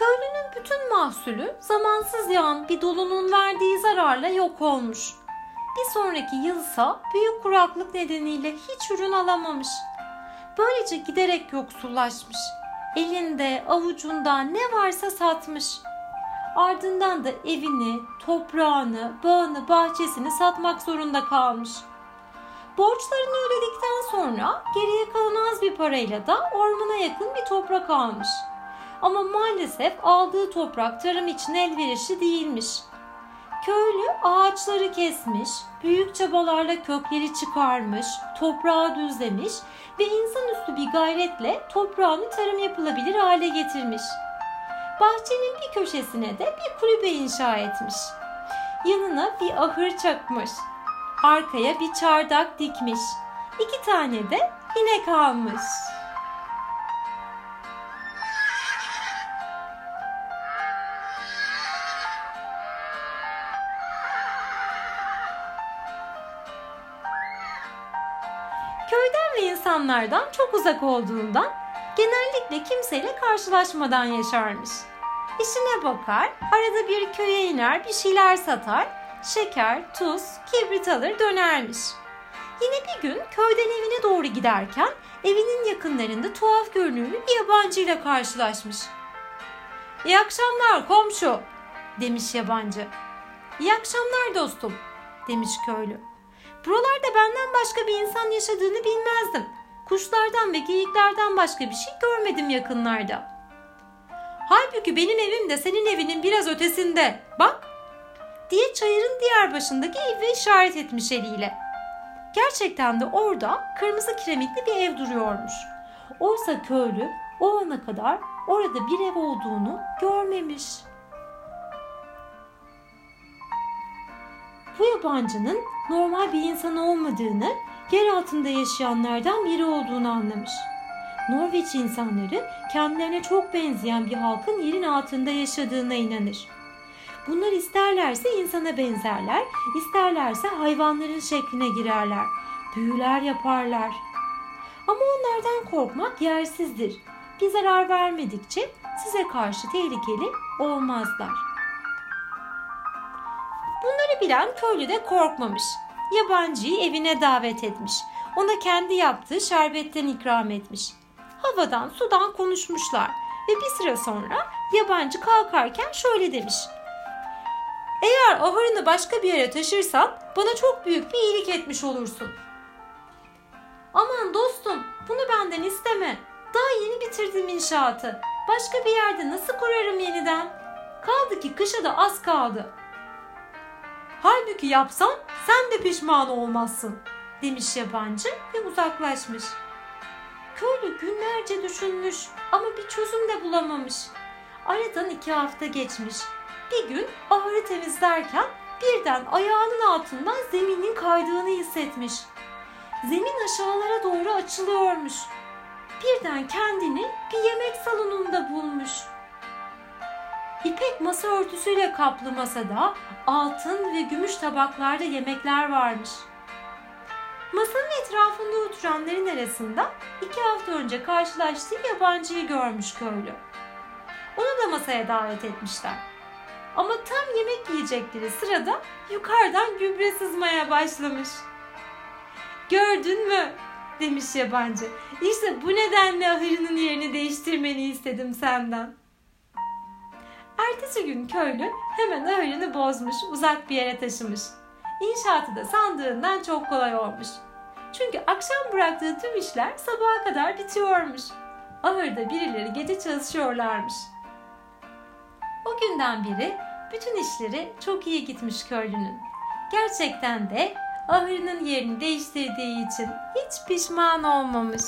Köylünün bütün mahsulü zamansız yağan bir dolunun verdiği zararla yok olmuş. Bir sonraki yılsa büyük kuraklık nedeniyle hiç ürün alamamış. Böylece giderek yoksullaşmış. Elinde, avucunda ne varsa satmış. Ardından da evini, toprağını, bağını, bahçesini satmak zorunda kalmış. Borçlarını ödedikten sonra geriye kalan az bir parayla da ormana yakın bir toprak almış. Ama maalesef aldığı toprak tarım için elverişli değilmiş. Köylü ağaçları kesmiş, büyük çabalarla kökleri çıkarmış, toprağı düzlemiş ve insanüstü bir gayretle toprağını tarım yapılabilir hale getirmiş. Bahçenin bir köşesine de bir kulübe inşa etmiş. Yanına bir ahır çakmış. Arkaya bir çardak dikmiş. İki tane de inek almış. Köyden ve insanlardan çok uzak olduğundan genellikle kimseyle karşılaşmadan yaşarmış. İşine bakar, arada bir köye iner, bir şeyler satar, şeker, tuz, kibrit alır dönermiş. Yine bir gün köyden evine doğru giderken evinin yakınlarında tuhaf görünümlü bir yabancıyla karşılaşmış. İyi akşamlar komşu demiş yabancı. İyi akşamlar dostum demiş köylü. Buralarda benden başka bir insan yaşadığını bilmezdim. Kuşlardan ve geyiklerden başka bir şey görmedim yakınlarda. Halbuki benim evim de senin evinin biraz ötesinde. Bak diye çayırın diğer başındaki eve işaret etmiş eliyle. Gerçekten de orada kırmızı kiremitli bir ev duruyormuş. Oysa köylü o ana kadar orada bir ev olduğunu görmemiş. Bu yabancının normal bir insan olmadığını, yer altında yaşayanlardan biri olduğunu anlamış. Norveç insanları kendilerine çok benzeyen bir halkın yerin altında yaşadığına inanır. Bunlar isterlerse insana benzerler, isterlerse hayvanların şekline girerler, büyüler yaparlar. Ama onlardan korkmak yersizdir. Bir zarar vermedikçe size karşı tehlikeli olmazlar. Bunları bilen köylü de korkmamış. Yabancıyı evine davet etmiş. Ona kendi yaptığı şerbetten ikram etmiş. Havadan sudan konuşmuşlar ve bir süre sonra yabancı kalkarken şöyle demiş. Eğer ahırını başka bir yere taşırsan bana çok büyük bir iyilik etmiş olursun. Aman dostum bunu benden isteme. Daha yeni bitirdim inşaatı. Başka bir yerde nasıl kurarım yeniden? Kaldı ki kışa da az kaldı. Halbuki yapsan sen de pişman olmazsın demiş yabancı ve uzaklaşmış. Köylü günlerce düşünmüş ama bir çözüm de bulamamış. Aradan iki hafta geçmiş. Bir gün ahırı temizlerken birden ayağının altından zeminin kaydığını hissetmiş. Zemin aşağılara doğru açılıyormuş. Birden kendini bir yemek salonunda bulmuş. İpek masa örtüsüyle kaplı masada altın ve gümüş tabaklarda yemekler varmış. Masanın etrafında oturanların arasında iki hafta önce karşılaştığı yabancıyı görmüş köylü. Onu da masaya davet etmişler. Ama tam yemek yiyecekleri sırada yukarıdan gübre sızmaya başlamış. Gördün mü? demiş yabancı. İşte bu nedenle ahırının yerini değiştirmeni istedim senden. Ertesi gün köylü hemen ahırını bozmuş, uzak bir yere taşımış. İnşaatı da sandığından çok kolay olmuş. Çünkü akşam bıraktığı tüm işler sabaha kadar bitiyormuş. Ahırda birileri gece çalışıyorlarmış. O günden beri bütün işleri çok iyi gitmiş köylünün. Gerçekten de ahırının yerini değiştirdiği için hiç pişman olmamış.